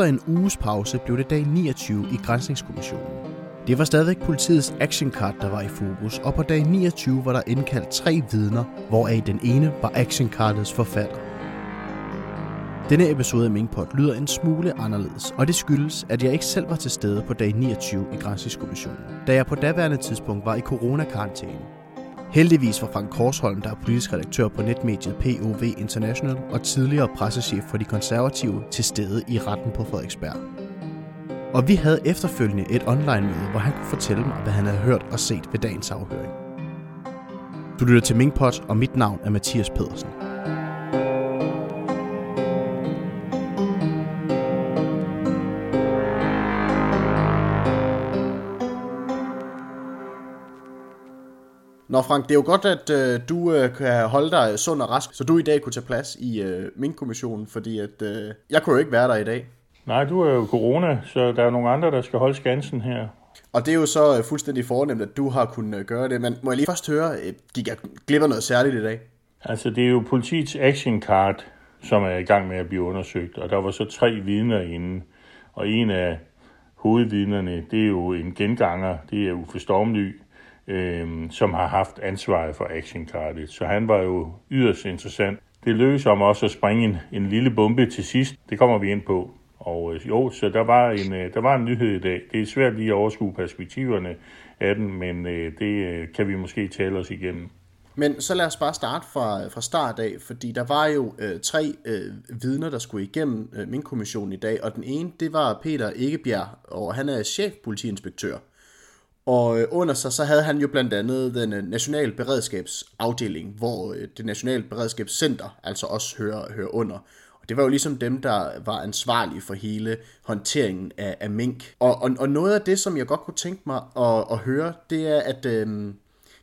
Efter en uges pause blev det dag 29 i Grænsningskommissionen. Det var stadigvæk politiets action card, der var i fokus, og på dag 29 var der indkaldt tre vidner, hvoraf den ene var action cardets forfatter. Denne episode af Minkpot lyder en smule anderledes, og det skyldes, at jeg ikke selv var til stede på dag 29 i Grænsningskommissionen, da jeg på daværende tidspunkt var i coronakarantæne. Heldigvis var Frank Korsholm, der er politisk redaktør på netmediet POV International og tidligere pressechef for de konservative, til stede i retten på Frederiksberg. Og vi havde efterfølgende et online-møde, hvor han kunne fortælle mig, hvad han havde hørt og set ved dagens afhøring. Du lytter til Minkpot, og mit navn er Mathias Pedersen. Nå Frank, det er jo godt, at øh, du øh, kan holde dig sund og rask, så du i dag kunne tage plads i øh, Mink-kommissionen, fordi at, øh, jeg kunne jo ikke være der i dag. Nej, du er jo corona, så der er nogle andre, der skal holde skansen her. Og det er jo så øh, fuldstændig fornemt, at du har kunnet øh, gøre det, men må jeg lige først høre, øh, gik jeg glip af noget særligt i dag? Altså, det er jo politiets action card, som er i gang med at blive undersøgt, og der var så tre vidner inde, og en af hovedvidnerne, det er jo en genganger, det er Uffe Stormly, øh, som har haft ansvaret for Action actionkartet. Så han var jo yderst interessant. Det lykkedes om også at springe en, en lille bombe til sidst. Det kommer vi ind på. Og øh, jo, så der var, en, øh, der var en nyhed i dag. Det er svært lige at overskue perspektiverne af den, men øh, det øh, kan vi måske tale os igennem. Men så lad os bare starte fra, fra start af, fordi der var jo øh, tre øh, vidner, der skulle igennem øh, min kommission i dag, og den ene, det var Peter Ikebjerg, og han er chefpolitiinspektør. Og øh, under sig, så havde han jo blandt andet den øh, nationale beredskabsafdeling, hvor øh, det nationale beredskabscenter altså også hører, hører under. Og det var jo ligesom dem, der var ansvarlige for hele håndteringen af, af mink. Og, og, og noget af det, som jeg godt kunne tænke mig at, at høre, det er, at øh,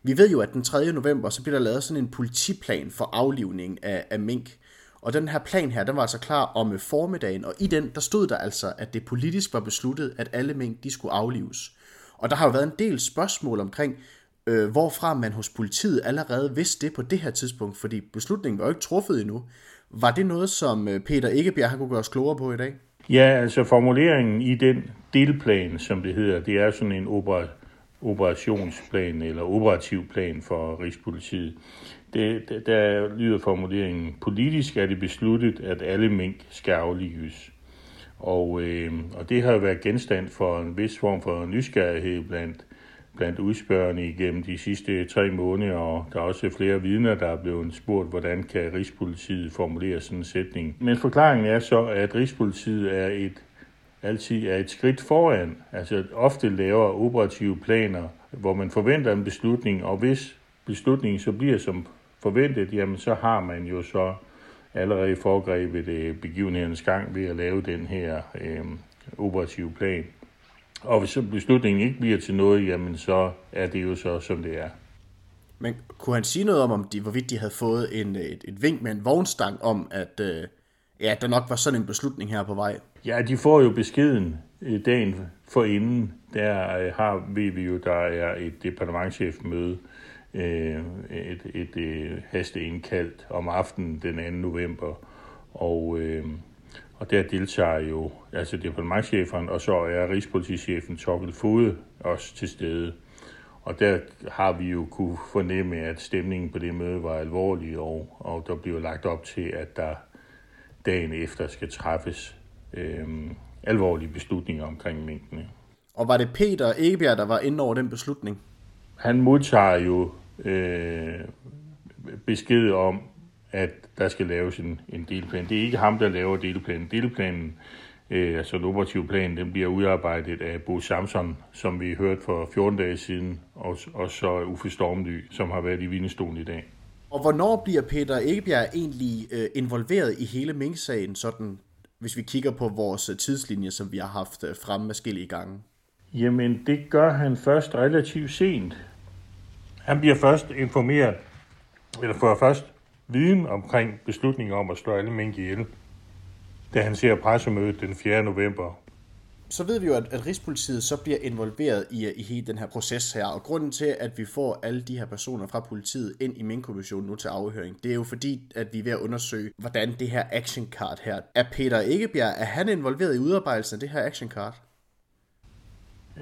vi ved jo, at den 3. november, så bliver der lavet sådan en politiplan for aflivning af, af mink. Og den her plan her, den var altså klar om formiddagen, og i den, der stod der altså, at det politisk var besluttet, at alle mink, de skulle aflives. Og der har jo været en del spørgsmål omkring, øh, hvorfra man hos politiet allerede vidste det på det her tidspunkt, fordi beslutningen var jo ikke truffet endnu. Var det noget, som øh, Peter Ikebjerg har kunne gøre os klogere på i dag? Ja, altså formuleringen i den delplan, som det hedder, det er sådan en opera, operationsplan eller operativ plan for Rigspolitiet. Det, det, der lyder formuleringen, politisk er det besluttet, at alle mink skal aflives. Og, øh, og det har jo været genstand for en vis form for nysgerrighed blandt, blandt udspørgerne igennem de sidste tre måneder, og der er også flere vidner, der er blevet spurgt, hvordan kan Rigspolitiet formulere sådan en sætning. Men forklaringen er så, at Rigspolitiet er et altid er et skridt foran, altså ofte laver operative planer, hvor man forventer en beslutning, og hvis beslutningen så bliver som forventet, jamen så har man jo så allerede foregrebet øh, begivenhedernes gang ved at lave den her øh, operative plan. Og hvis beslutningen ikke bliver til noget, jamen så er det jo så, som det er. Men kunne han sige noget om, om de, hvorvidt de havde fået en, et, et vink med en vognstang om, at øh, ja, der nok var sådan en beslutning her på vej? Ja, de får jo beskeden øh, dagen for inden. Der øh, har, vi jo, der er et departementchefmøde, øh, et, et, et hasteindkaldt om aftenen den 2. november. Og, øh, og der deltager jo altså departementchefen, og så er Rigspolitichefen Torkel Fode også til stede. Og der har vi jo kunne fornemme, at stemningen på det møde var alvorlig, og, og der bliver lagt op til, at der dagen efter skal træffes øh, alvorlige beslutninger omkring mængdene. Og var det Peter Egebjerg, der var inde over den beslutning? Han modtager jo øh, besked om, at der skal laves en, en delplan. Det er ikke ham, der laver delplanen. Delplanen, øh, altså en operativ plan, den bliver udarbejdet af Bo Samson, som vi hørte for 14 dage siden, og, og så Uffe Stormly, som har været i Vindestolen i dag. Og hvornår bliver Peter Egebjerg egentlig øh, involveret i hele Mink-sagen, sådan, hvis vi kigger på vores tidslinje, som vi har haft øh, fremme forskellige gange? Jamen, det gør han først relativt sent. Han bliver først informeret, eller får først viden omkring beslutningen om at slå alle mink ihjel, da han ser pressemødet den 4. november. så ved vi jo, at, at Rigspolitiet så bliver involveret i, i hele den her proces her, og grunden til, at vi får alle de her personer fra politiet ind i min kommission nu til afhøring, det er jo fordi, at vi er ved at undersøge, hvordan det her action card her, er Peter Ikebjerg, er han involveret i udarbejdelsen af det her action card?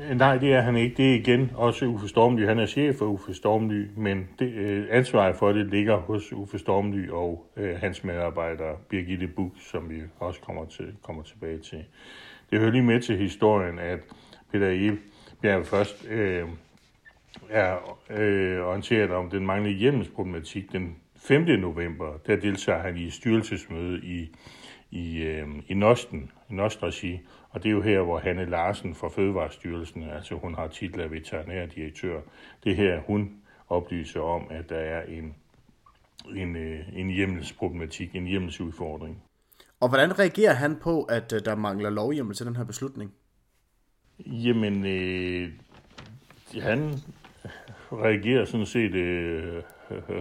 Øh, nej, det er han ikke. Det er igen også Uffe Stormly. Han er chef for Uffe Stormly, men det, øh, ansvaret for det ligger hos Uffe Stormly og øh, hans medarbejder Birgitte Buk, som vi også kommer, til, kommer tilbage til. Det hører lige med til historien, at Peter Ebjerg først øh, er øh, orienteret om den manglende hjemmesproblematik den 5. november. Der deltager han i styrelsesmøde i, i, øh, i Nosten, i Nostregi, og det er jo her, hvor Hanne Larsen fra Fødevarestyrelsen, altså hun har titel af veterinærdirektør, det er her, hun oplyser om, at der er en, en, øh, en hjemmelsproblematik, en hjemmelsudfordring. Og hvordan reagerer han på, at øh, der mangler lovhjemmel til den her beslutning? Jamen, øh, han reagerer sådan set øh,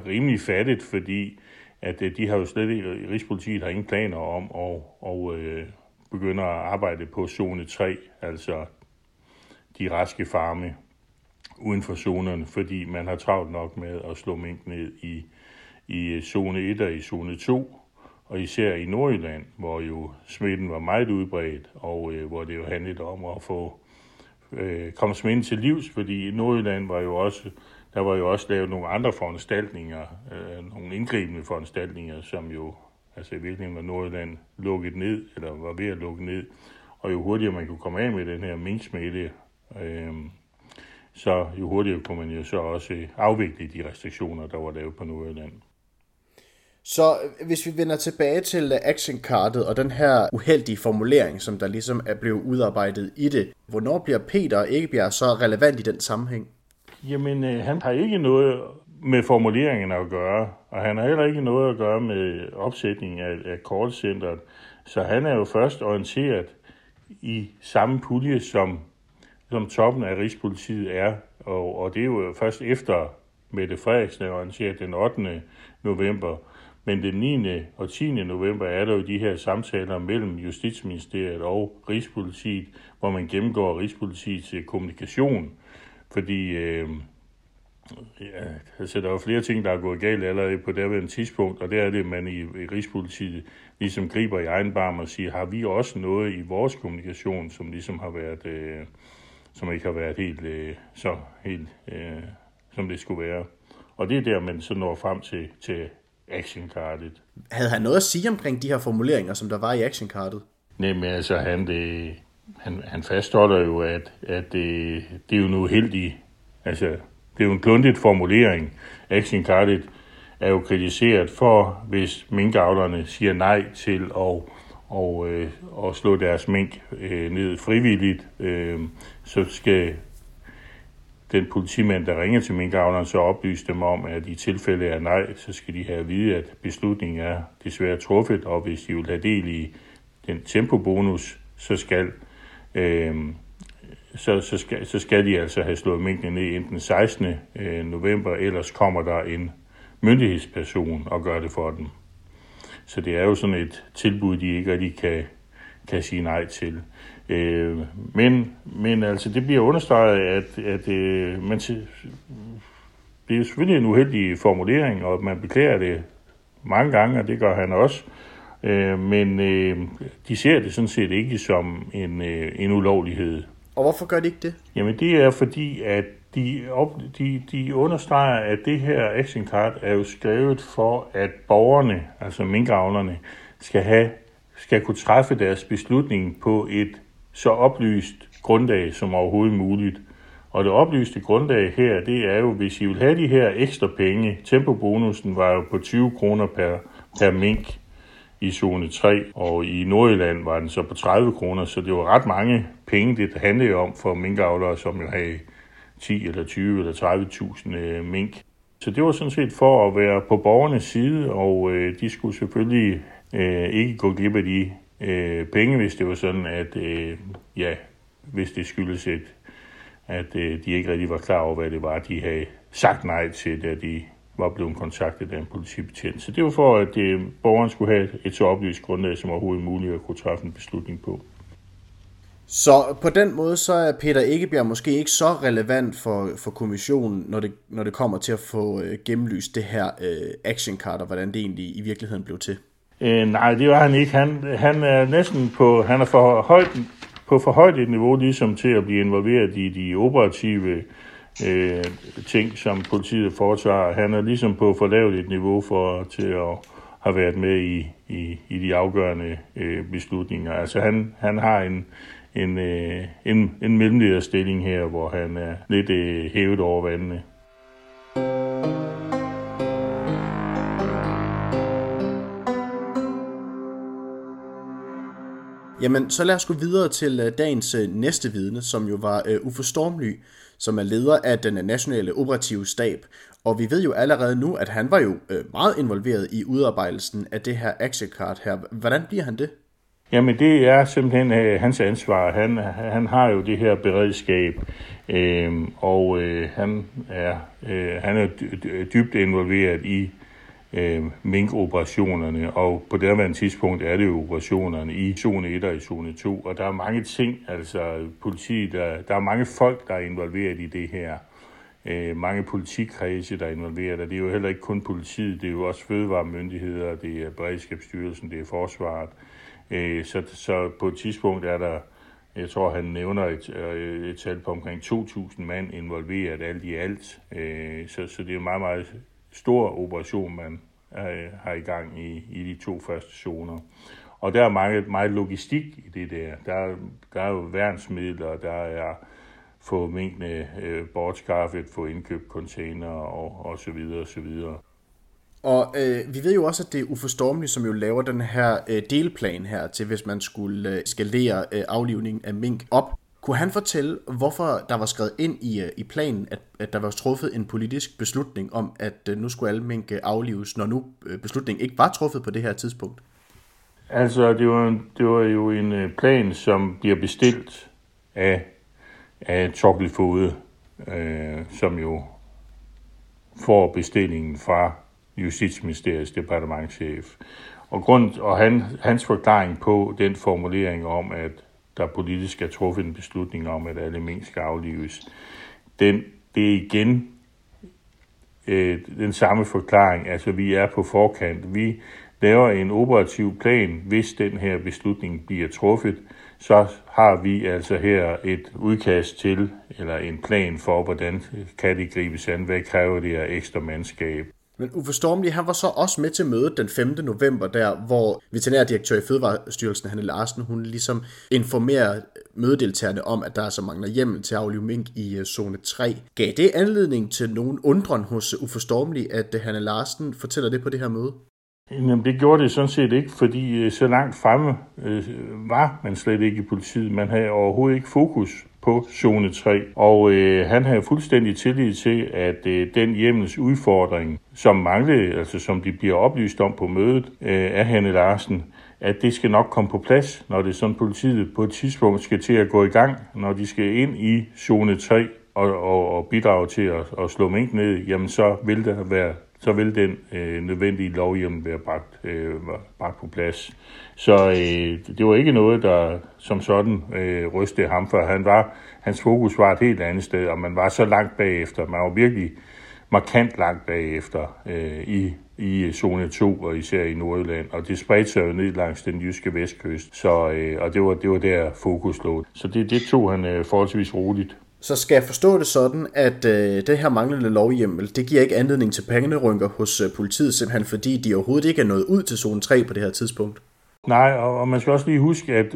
rimelig fattigt, fordi at øh, de har jo slet ikke, Rigspolitiet har ingen planer om at og, øh, begynder at arbejde på zone 3, altså de raske farme uden for zonerne, fordi man har travlt nok med at slå mink ned i, i zone 1 og i zone 2, og især i Nordjylland, hvor jo smitten var meget udbredt, og øh, hvor det jo handlede om at få øh, komme smitten til livs, fordi i Nordjylland var jo også, der var jo også lavet nogle andre foranstaltninger, øh, nogle indgribende foranstaltninger, som jo altså i virkeligheden var Nordjylland lukket ned, eller var ved at lukke ned, og jo hurtigere man kunne komme af med den her minksmitte, øh, så jo hurtigere kunne man jo så også afvikle de restriktioner, der var lavet på Nordjylland. Så hvis vi vender tilbage til actionkartet og den her uheldige formulering, som der ligesom er blevet udarbejdet i det, hvornår bliver Peter Egebjerg så relevant i den sammenhæng? Jamen, øh, han har ikke noget med formuleringen at gøre, og han har heller ikke noget at gøre med opsætningen af, af callcenteret. Så han er jo først orienteret i samme pulje, som, som toppen af Rigspolitiet er, og, og det er jo først efter Mette Frederiksen er orienteret den 8. november, men den 9. og 10. november er der jo de her samtaler mellem Justitsministeriet og Rigspolitiet, hvor man gennemgår Rigspolitiets kommunikation. Fordi øh, ja, altså, der er jo flere ting, der er gået galt allerede på det tidspunkt, og det er det, at man i, i Rigspolitiet ligesom griber i egen barm og siger, har vi også noget i vores kommunikation, som ligesom har været, øh, som ikke har været helt øh, så helt, øh, som det skulle være. Og det er der, man så når frem til, til actionkartet. Havde han noget at sige omkring de her formuleringer, som der var i actionkartet? Nej, men altså, han, det, han, han fastholder jo, at, at det, det er jo noget uheldigt. Altså, det er jo en kluntet formulering. Actionkartet er jo kritiseret for, hvis minkavlerne siger nej til at og, øh, og slå deres mink øh, ned frivilligt, øh, så skal den politimand, der ringer til minkavleren, så oplyse dem om, at i tilfælde af nej, så skal de have at vide, at beslutningen er desværre truffet, og hvis de vil have del i den tempobonus, så skal, øh, så, så, skal, så skal de altså have slået minkene ned inden den 16. Øh, november, ellers kommer der en myndighedsperson og gør det for dem. Så det er jo sådan et tilbud, de ikke rigtig kan, kan sige nej til. Øh, men, men altså, det bliver understreget, at, at øh, man, det er selvfølgelig en uheldig formulering, og man beklager det mange gange, og det gør han også. Øh, men øh, de ser det sådan set ikke som en, øh, en ulovlighed. Og hvorfor gør de ikke det? Jamen det er fordi, at de, op, de, de understreger, at det her action card er jo skrevet for, at borgerne, altså minkavlerne, skal have skal kunne træffe deres beslutning på et så oplyst grundlag som overhovedet muligt. Og det oplyste grundlag her, det er jo, hvis I vil have de her ekstra penge, tempobonusen var jo på 20 kroner per, per mink i zone 3, og i Nordjylland var den så på 30 kroner, så det var ret mange penge, det handlede om for minkavlere, som jo havde 10 eller 20 eller 30.000 øh, mink. Så det var sådan set for at være på borgernes side, og øh, de skulle selvfølgelig øh, ikke gå glip af de øh, penge, hvis det var sådan, at øh, ja, hvis det skyldes et, at øh, de ikke rigtig var klar over, hvad det var, de havde sagt nej til, da de var blevet kontaktet af en politibetjent. Så det var for, at øh, borgeren skulle have et så oplyst grundlag som overhovedet muligt at kunne træffe en beslutning på. Så på den måde, så er Peter Ikebjerg måske ikke så relevant for, for kommissionen, når det, når det kommer til at få øh, gennemlyst det her øh, action card, og hvordan det egentlig i virkeligheden blev til. Øh, nej, det var han ikke. Han, han er næsten på, han er for højt, på for højt et niveau, ligesom til at blive involveret i de operative øh, ting, som politiet foretager. Han er ligesom på for lavt et niveau for til at have været med i, i, i de afgørende øh, beslutninger. Altså han, han har en, en, øh, en, en mellemlederstilling her, hvor han er lidt øh, hævet over vandene. Jamen, så lad os gå videre til øh, dagens øh, næste vidne, som jo var øh, Uffe Stormly, som er leder af den nationale operative stab. Og vi ved jo allerede nu, at han var jo øh, meget involveret i udarbejdelsen af det her action card her. Hvordan bliver han det? Jamen, det er simpelthen øh, hans ansvar. Han, han har jo det her beredskab, øh, og øh, han er, øh, han er dybt involveret i øh, minkoperationerne, og på det her tidspunkt er det jo operationerne i zone 1 og i zone 2, og der er mange ting, altså politi, der, der er mange folk, der er involveret i det her. Øh, mange politikredse, der er involveret, og det er jo heller ikke kun politiet, det er jo også fødevaremyndigheder, det er Beredskabsstyrelsen, det er Forsvaret. Øh, så, så på et tidspunkt er der, jeg tror han nævner et, øh, et tal på omkring 2.000 mand involveret alt i alt, øh, så, så det er meget, meget stor operation, man øh, har i gang i, i de to første zoner. Og der er meget, meget logistik i det der. Der, der er jo værnsmidler, der er få minkene øh, bortskaffet, få indkøbt container og, og så videre og så videre. Og øh, vi ved jo også, at det er uforstormeligt, som jo laver den her øh, delplan her til, hvis man skulle øh, skalere øh, aflivningen af mink op. Kunne han fortælle, hvorfor der var skrevet ind i, øh, i planen, at, at der var truffet en politisk beslutning om, at øh, nu skulle alle mink øh, aflives, når nu beslutningen ikke var truffet på det her tidspunkt? Altså, det var, det var jo en plan, som bliver bestilt af, af Torkel Fode, øh, som jo får bestillingen fra Justitsministeriets departementchef. Og, grund, og han, hans forklaring på den formulering om, at der politisk er truffet en beslutning om, at alle mink skal aflives. Den, det er igen øh, den samme forklaring. Altså, vi er på forkant. Vi laver en operativ plan, hvis den her beslutning bliver truffet, så har vi altså her et udkast til, eller en plan for, hvordan kan det gribes an, hvad kræver det af ekstra mandskab. Men uforståeligt, han var så også med til mødet den 5. november der, hvor veterinærdirektør i Fødevarestyrelsen, Hanne Larsen, hun ligesom informerer mødedeltagerne om, at der er så mangler hjemmel til at aflive mink i øh, zone 3. Gav det anledning til nogen undren hos uforståeligt, at øh, Hanne Larsen fortæller det på det her møde? Jamen, det gjorde det sådan set ikke, fordi øh, så langt fremme øh, var man slet ikke i politiet. Man havde overhovedet ikke fokus på zone 3. Og øh, han havde fuldstændig tillid til, at øh, den hjemmels udfordring, som manglede, altså som de bliver oplyst om på mødet øh, af Hanne Larsen, at det skal nok komme på plads, når det er sådan politiet på et tidspunkt skal til at gå i gang, når de skal ind i zone 3 og, og, og bidrage til at, at slå mink ned, jamen så vil der være så vil den øh, nødvendige lovhjem være bragt, øh, bragt på plads. Så øh, det var ikke noget, der som sådan øh, rystede ham, for han var, hans fokus var et helt andet sted, og man var så langt bagefter. Man var virkelig markant langt bagefter øh, i, i zone 2, og især i Nordjylland, og det spredte sig jo ned langs den jyske vestkyst, så, øh, og det var, det var der fokus lå. Så det, det tog han øh, forholdsvis roligt så skal jeg forstå det sådan, at øh, det her manglende lovhjemmel, det giver ikke anledning til pengerynker hos øh, politiet, simpelthen fordi de overhovedet ikke er nået ud til zone 3 på det her tidspunkt. Nej, og, og man skal også lige huske, at,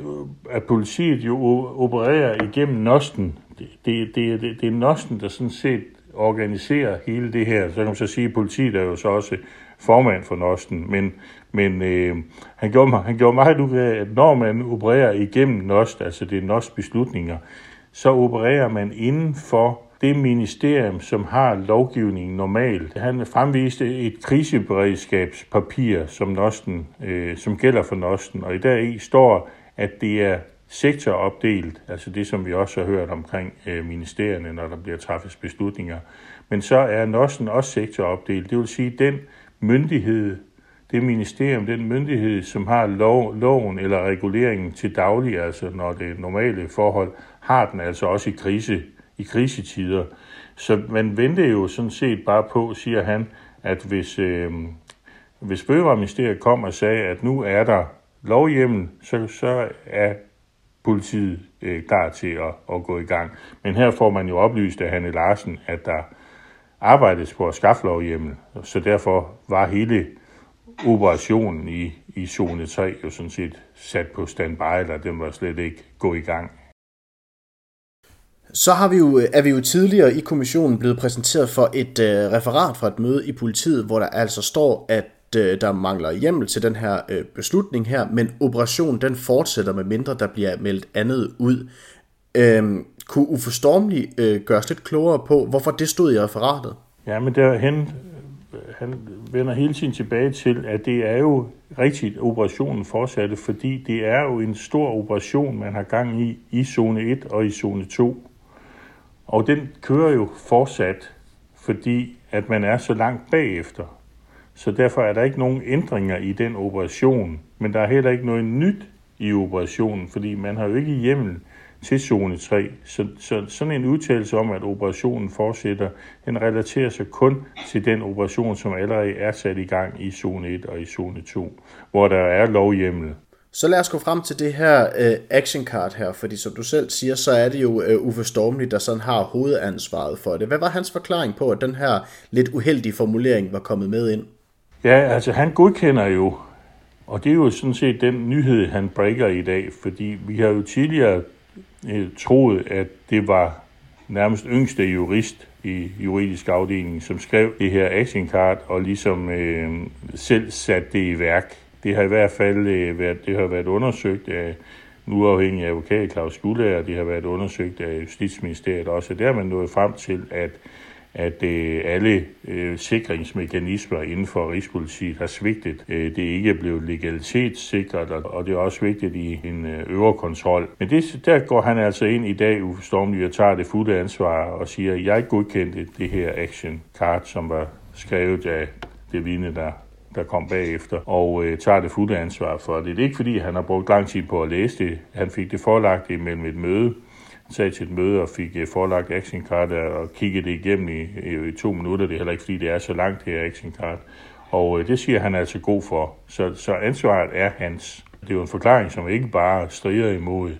at politiet jo opererer igennem Nosten. Det, det, det, det, det er Nosten, der sådan set organiserer hele det her. Så kan man så sige, at politiet er jo så også formand for Nosten, men, men øh, han, gjorde, han gjorde meget ud af, at når man opererer igennem Nost, altså det er Nost beslutninger, så opererer man inden for det ministerium, som har lovgivningen normalt. Han fremviste et kriseberedskabspapir, som, Nosten, øh, som gælder for Nosten, og i dag står, at det er sektoropdelt, altså det, som vi også har hørt omkring øh, ministerierne, når der bliver træffes beslutninger. Men så er Nosten også sektoropdelt, det vil sige, den myndighed, det ministerium, den myndighed, som har lov, loven eller reguleringen til daglig, altså når det er normale forhold, har den altså også i, krise, i krisetider. Så man venter jo sådan set bare på, siger han, at hvis, øh, hvis Fødevareministeriet kom og sagde, at nu er der lovhjemmel, så, så er politiet øh, klar til at, at gå i gang. Men her får man jo oplyst af Hanne Larsen, at der arbejdes på at skaffe lovhjemmel, så derfor var hele operationen i, i zone 3 jo sådan set sat på standby, eller den var slet ikke gå i gang. Så har vi jo, øh, er vi jo tidligere i kommissionen blevet præsenteret for et øh, referat fra et møde i politiet, hvor der altså står, at øh, der mangler hjemmel til den her øh, beslutning her, men operationen den fortsætter med mindre der bliver meldt andet ud. Uh, kunne Uffe Stormli uh, gøre os lidt klogere på, hvorfor det stod i referatet? Ja, men derhen han vender hele tiden tilbage til, at det er jo rigtigt, at operationen fortsatte, fordi det er jo en stor operation, man har gang i i zone 1 og i zone 2. Og den kører jo fortsat, fordi at man er så langt bagefter. Så derfor er der ikke nogen ændringer i den operation, men der er heller ikke noget nyt i operationen, fordi man har jo ikke hjemmel til zone 3. Så, så sådan en udtalelse om, at operationen fortsætter, den relaterer sig kun til den operation, som allerede er sat i gang i zone 1 og i zone 2, hvor der er lovhjemmel. Så lad os gå frem til det her øh, action card her, fordi som du selv siger, så er det jo øh, Uffe Stormli, der sådan har hovedansvaret for det. Hvad var hans forklaring på, at den her lidt uheldige formulering var kommet med ind? Ja, altså han godkender jo, og det er jo sådan set den nyhed, han breaker i dag, fordi vi har jo tidligere øh, troet, at det var nærmest yngste jurist i juridisk afdeling, som skrev det her action card og ligesom øh, selv satte det i værk. Det har i hvert fald øh, været, det har været undersøgt af en uafhængig advokat, Claus Gullager, og det har været undersøgt af Justitsministeriet også. Der er man nået frem til, at, at øh, alle øh, sikringsmekanismer inden for Rigspolitiet har svigtet. Øh, det er ikke blevet legalitetssikret, og, og det er også vigtigt i en øh, øvre kontrol. Men det, der går han altså ind i dag, Uffe og tager det fulde ansvar og siger, at jeg godkendte det her action card, som var skrevet af det vidne, der der kom bagefter, og øh, tager det fulde ansvar for det. Det er ikke fordi, han har brugt lang tid på at læse det. Han fik det forelagt imellem et møde. Han sagde til et møde og fik øh, forelagt action card og kiggede det igennem i, i, i to minutter. Det er heller ikke fordi, det er så langt her action card. Og øh, det siger han altså god for. Så, så ansvaret er hans. Det er jo en forklaring, som ikke bare strider imod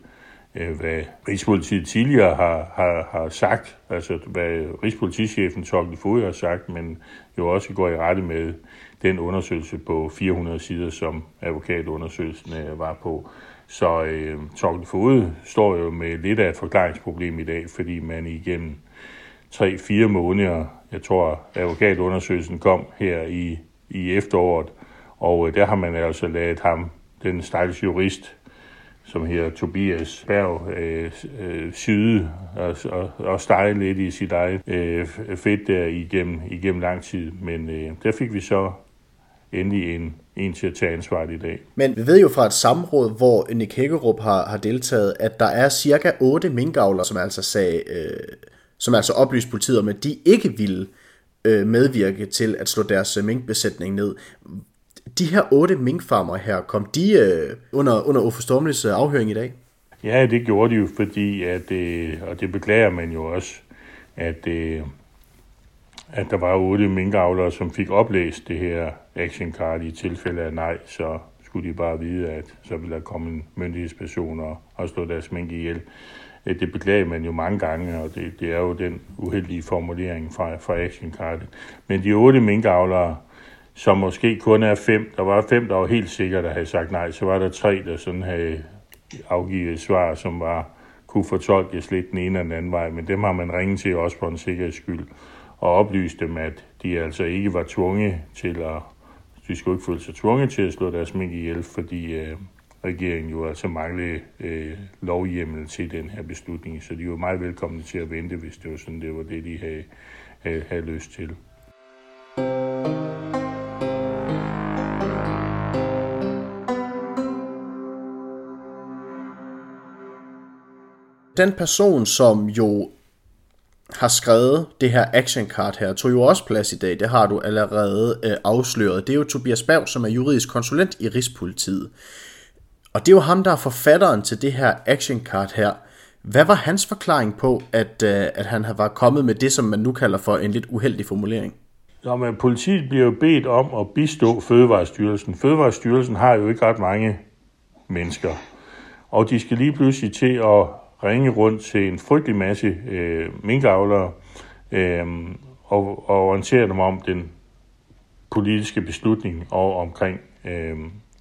Øh, hvad Rigspolitiet tidligere har, har, har sagt, altså hvad Rigspolitichefen Torkel Fod har sagt, men jo også går i rette med den undersøgelse på 400 sider, som advokatundersøgelsen øh, var på. Så øh, Torkel Fod står jo med lidt af et forklaringsproblem i dag, fordi man igennem 3-4 måneder, jeg tror advokatundersøgelsen kom her i, i efteråret, og øh, der har man altså lavet ham, den stakkels jurist, som her Tobias Berg, øh, øh, syde og, og, og stege lidt i sit eget øh, fedt der igennem, igennem lang tid. Men øh, der fik vi så endelig en, en til at tage ansvaret i dag. Men vi ved jo fra et samråd, hvor Nick Hækkerup har, har deltaget, at der er cirka 8 minkavlere, som altså sagde, øh, som altså oplyste politiet om, at de ikke ville øh, medvirke til at slå deres øh, minkbesætning ned. De her otte minkfarmer her, kom de øh, under, under Uffe Stormlis øh, afhøring i dag? Ja, det gjorde de jo, fordi, at, øh, og det beklager man jo også, at, øh, at der var otte minkavlere, som fik oplæst det her action card i tilfælde af nej, så skulle de bare vide, at så ville der komme en myndighedsperson og, og slå deres mink ihjel. Øh, det beklager man jo mange gange, og det, det er jo den uheldige formulering fra, fra action card. Men de otte minkavlere, som måske kun er fem, der var fem, der var helt sikkert, der havde sagt nej, så var der tre, der sådan havde afgivet svar, som var kunne fortolkes lidt den ene eller den anden vej, men dem har man ringet til også på en sikkerheds skyld og oplyst dem, at de altså ikke var tvunget til at, de skulle ikke føle sig tvunget til at slå deres mink ihjel, fordi øh, regeringen jo altså manglede øh, lovhjemmel til den her beslutning, så de var meget velkomne til at vente, hvis det var sådan, det var det, de havde, havde, havde lyst til. Den person, som jo har skrevet det her action card her, tog jo også plads i dag. Det har du allerede øh, afsløret. Det er jo Tobias Berg, som er juridisk konsulent i Rigspolitiet. Og det er jo ham, der er forfatteren til det her action card her. Hvad var hans forklaring på, at, øh, at han var kommet med det, som man nu kalder for en lidt uheldig formulering? Nå, men politiet bliver jo bedt om at bistå Fødevarestyrelsen. Fødevarestyrelsen har jo ikke ret mange mennesker. Og de skal lige pludselig til at ringe rundt til en frygtelig masse øh, minkavlere øh, og, og orientere dem om den politiske beslutning og omkring øh,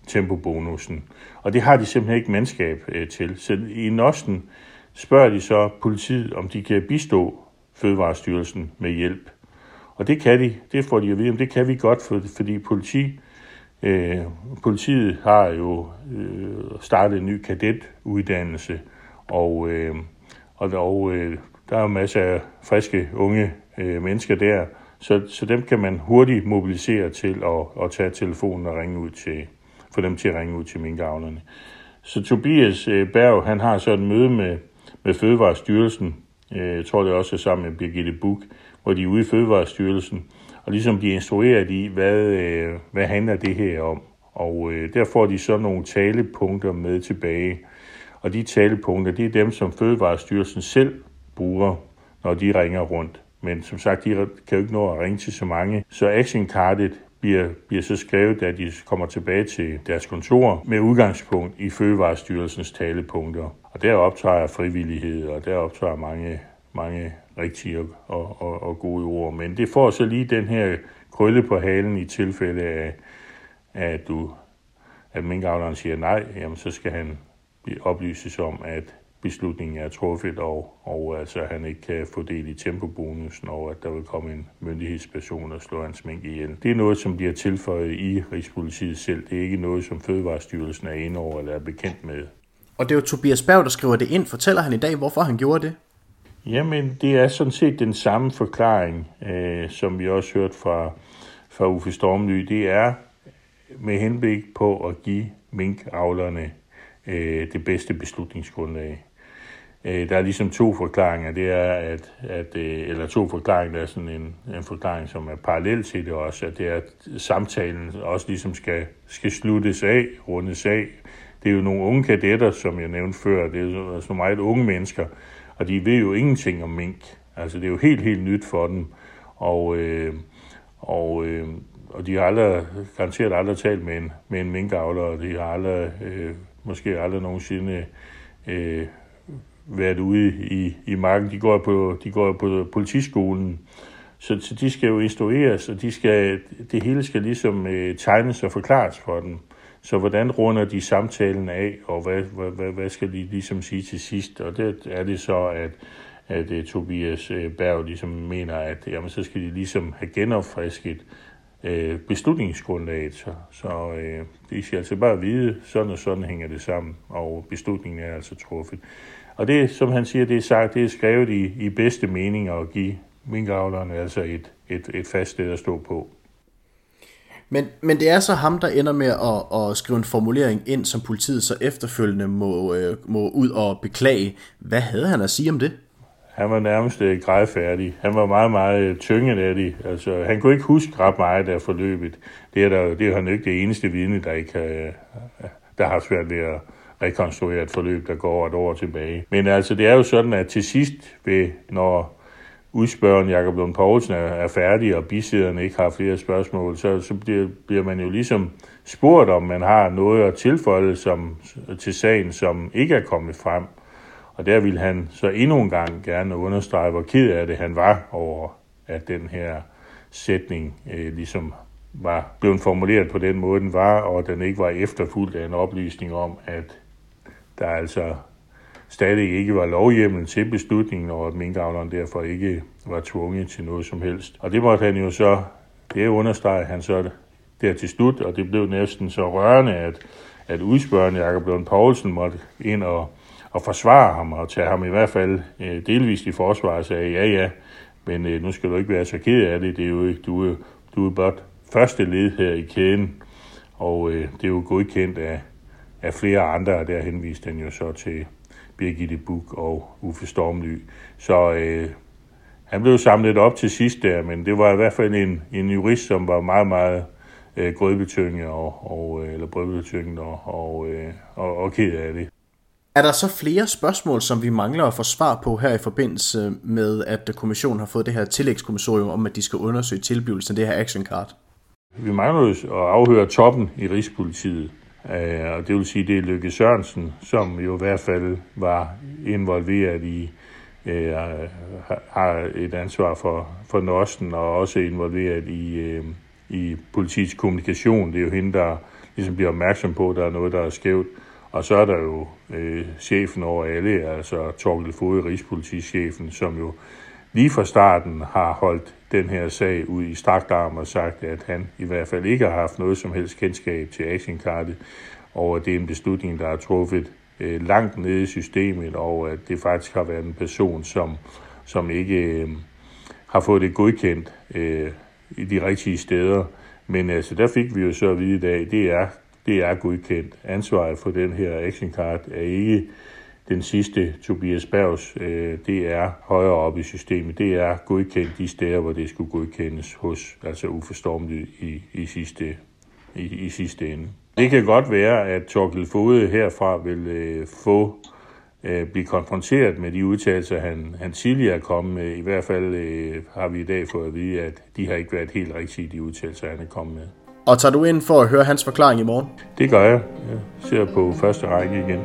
tempobonusen. Og det har de simpelthen ikke mandskab øh, til. Så i Nosten spørger de så politiet, om de kan bistå Fødevarestyrelsen med hjælp. Og det kan de, det får de at vide, om det kan vi godt, for, fordi politi, øh, politiet har jo øh, startet en ny kadetuddannelse, og, øh, og, og øh, der er masser af friske unge øh, mennesker der, så, så dem kan man hurtigt mobilisere til at, at tage telefonen og ringe ud til, få dem til at ringe ud til minkavlerne. Så Tobias øh, Berg, han har så et møde med, med Fødevarestyrelsen, øh, jeg tror det også er sammen med Birgitte Buk, hvor de er ude i Fødevarestyrelsen, og ligesom de instrueret i, hvad, øh, hvad handler det her om. Og øh, der får de så nogle talepunkter med tilbage. Og de talepunkter, det er dem, som Fødevarestyrelsen selv bruger, når de ringer rundt. Men som sagt, de kan jo ikke nå at ringe til så mange. Så actioncardet bliver, bliver så skrevet, da de kommer tilbage til deres kontor med udgangspunkt i Fødevarestyrelsens talepunkter. Og der optager frivillighed, og der optager mange, mange rigtige og, og, og, og gode ord. Men det får så lige den her krølle på halen i tilfælde af, at du at minkavleren siger nej, jamen så skal han oplyses om, at beslutningen er truffet, og, og altså, han ikke kan få del i tempobonusen, og at der vil komme en myndighedsperson og slå hans mink ihjel. Det er noget, som bliver tilføjet i Rigspolitiet selv. Det er ikke noget, som Fødevarestyrelsen er inde over eller er bekendt med. Og det er jo Tobias Berg, der skriver det ind. Fortæller han i dag, hvorfor han gjorde det? Jamen, det er sådan set den samme forklaring, øh, som vi også hørt fra, fra Uffe Stormly. Det er med henblik på at give minkavlerne øh, det bedste beslutningsgrundlag. Øh, der er ligesom to forklaringer. Det er, at, at øh, eller to forklaringer, der er sådan en, en forklaring, som er parallel til det også, at det er, at samtalen også ligesom skal, skal sluttes af, rundes af. Det er jo nogle unge kadetter, som jeg nævnte før, det er altså nogle meget unge mennesker, og de ved jo ingenting om mink. Altså, det er jo helt, helt nyt for dem. Og, øh, og, øh, og de har aldrig, garanteret aldrig talt med en, med en minkavler, og de har aldrig, øh, måske aldrig nogensinde øh, været ude i, i marken. De går på, de går på politiskolen, så, så de skal jo instrueres, og de skal, det hele skal ligesom øh, tegnes og forklares for dem. Så hvordan runder de samtalen af, og hvad, hvad, hvad, hvad skal de ligesom sige til sidst? Og det er det så, at, at uh, Tobias øh, Berg ligesom mener, at jamen, så skal de ligesom have genopfrisket øh, beslutningsgrundlaget. Så, så øh, de skal altså bare vide, sådan og sådan hænger det sammen, og beslutningen er altså truffet. Og det, som han siger, det er sagt, det er skrevet i, i bedste mening at give minkavlerne altså et, et, et fast sted at stå på. Men, men det er så ham, der ender med at, at skrive en formulering ind, som politiet så efterfølgende må, øh, må ud og beklage. Hvad havde han at sige om det? Han var nærmest øh, grædfærdig. Han var meget, meget øh, tynget af det. Altså, han kunne ikke huske ret meget af forløbet. Det er, der, det er han ikke det eneste vidne, der ikke har, øh, der har svært ved at rekonstruere et forløb, der går et år tilbage. Men altså, det er jo sådan, at til sidst, ved, når udspørgen Jakob Lund Poulsen er, er færdig, og bisæderne ikke har flere spørgsmål, så, så bliver, bliver man jo ligesom spurgt, om man har noget at tilføje som, til sagen, som ikke er kommet frem. Og der vil han så endnu en gang gerne understrege, hvor ked af det han var over, at den her sætning øh, ligesom var blevet formuleret på den måde, den var, og den ikke var efterfulgt af en oplysning om, at der altså stadig ikke var lovhjemmel til beslutningen, og at minkavleren derfor ikke var tvunget til noget som helst. Og det måtte han jo så, det understreger han så der til slut, og det blev næsten så rørende, at, at udspørgende Jakob Lund Poulsen måtte ind og, at forsvare ham, og tage ham i hvert fald øh, delvist i forsvar, og sagde, ja ja, men øh, nu skal du ikke være så ked af det, det er jo ikke, du, er, du er blot første led her i kæden, og øh, det er jo godkendt af, af flere andre, og der henviste han jo så til Birgitte Buk og Uffe Stormly. Så øh, han blev samlet op til sidst der, men det var i hvert fald en, en jurist, som var meget, meget øh, grødbetynget og, og, øh, eller og, og, øh, og, og ked af det. Er der så flere spørgsmål, som vi mangler at få svar på her i forbindelse med, at kommissionen har fået det her tillægskommissorium om, at de skal undersøge tilblivelsen af det her action card? Vi mangler jo at afhøre toppen i Rigspolitiet. Øh, og det vil sige, det er Lykke Sørensen, som jo i hvert fald var involveret i, øh, har et ansvar for, for Nosten, og også involveret i, øh, i politiets kommunikation. Det er jo hende, der ligesom bliver opmærksom på, at der er noget, der er skævt. Og så er der jo øh, chefen over alle, altså Torgild Fode, Rigspolitichefen, som jo lige fra starten har holdt den her sag ud i strakt arm og sagt, at han i hvert fald ikke har haft noget som helst kendskab til actionkartet, og at det er en beslutning, der er truffet øh, langt nede i systemet, og at det faktisk har været en person, som, som ikke øh, har fået det godkendt øh, i de rigtige steder. Men altså, der fik vi jo så at vide i dag, det er, det er godkendt. Ansvaret for den her action card er ikke den sidste, Tobias Bergs, øh, det er højere op i systemet. Det er godkendt de steder, hvor det skulle godkendes hos, altså uforstormeligt i, i, sidste, i, i sidste ende. Det kan godt være, at Torkel Fode herfra vil øh, få øh, blive konfronteret med de udtalelser, han, han tidligere er kommet med. I hvert fald øh, har vi i dag fået at vide, at de har ikke været helt rigtige, de udtalelser, han er kommet med. Og tager du ind for at høre hans forklaring i morgen? Det gør jeg. Jeg ser på første række igen.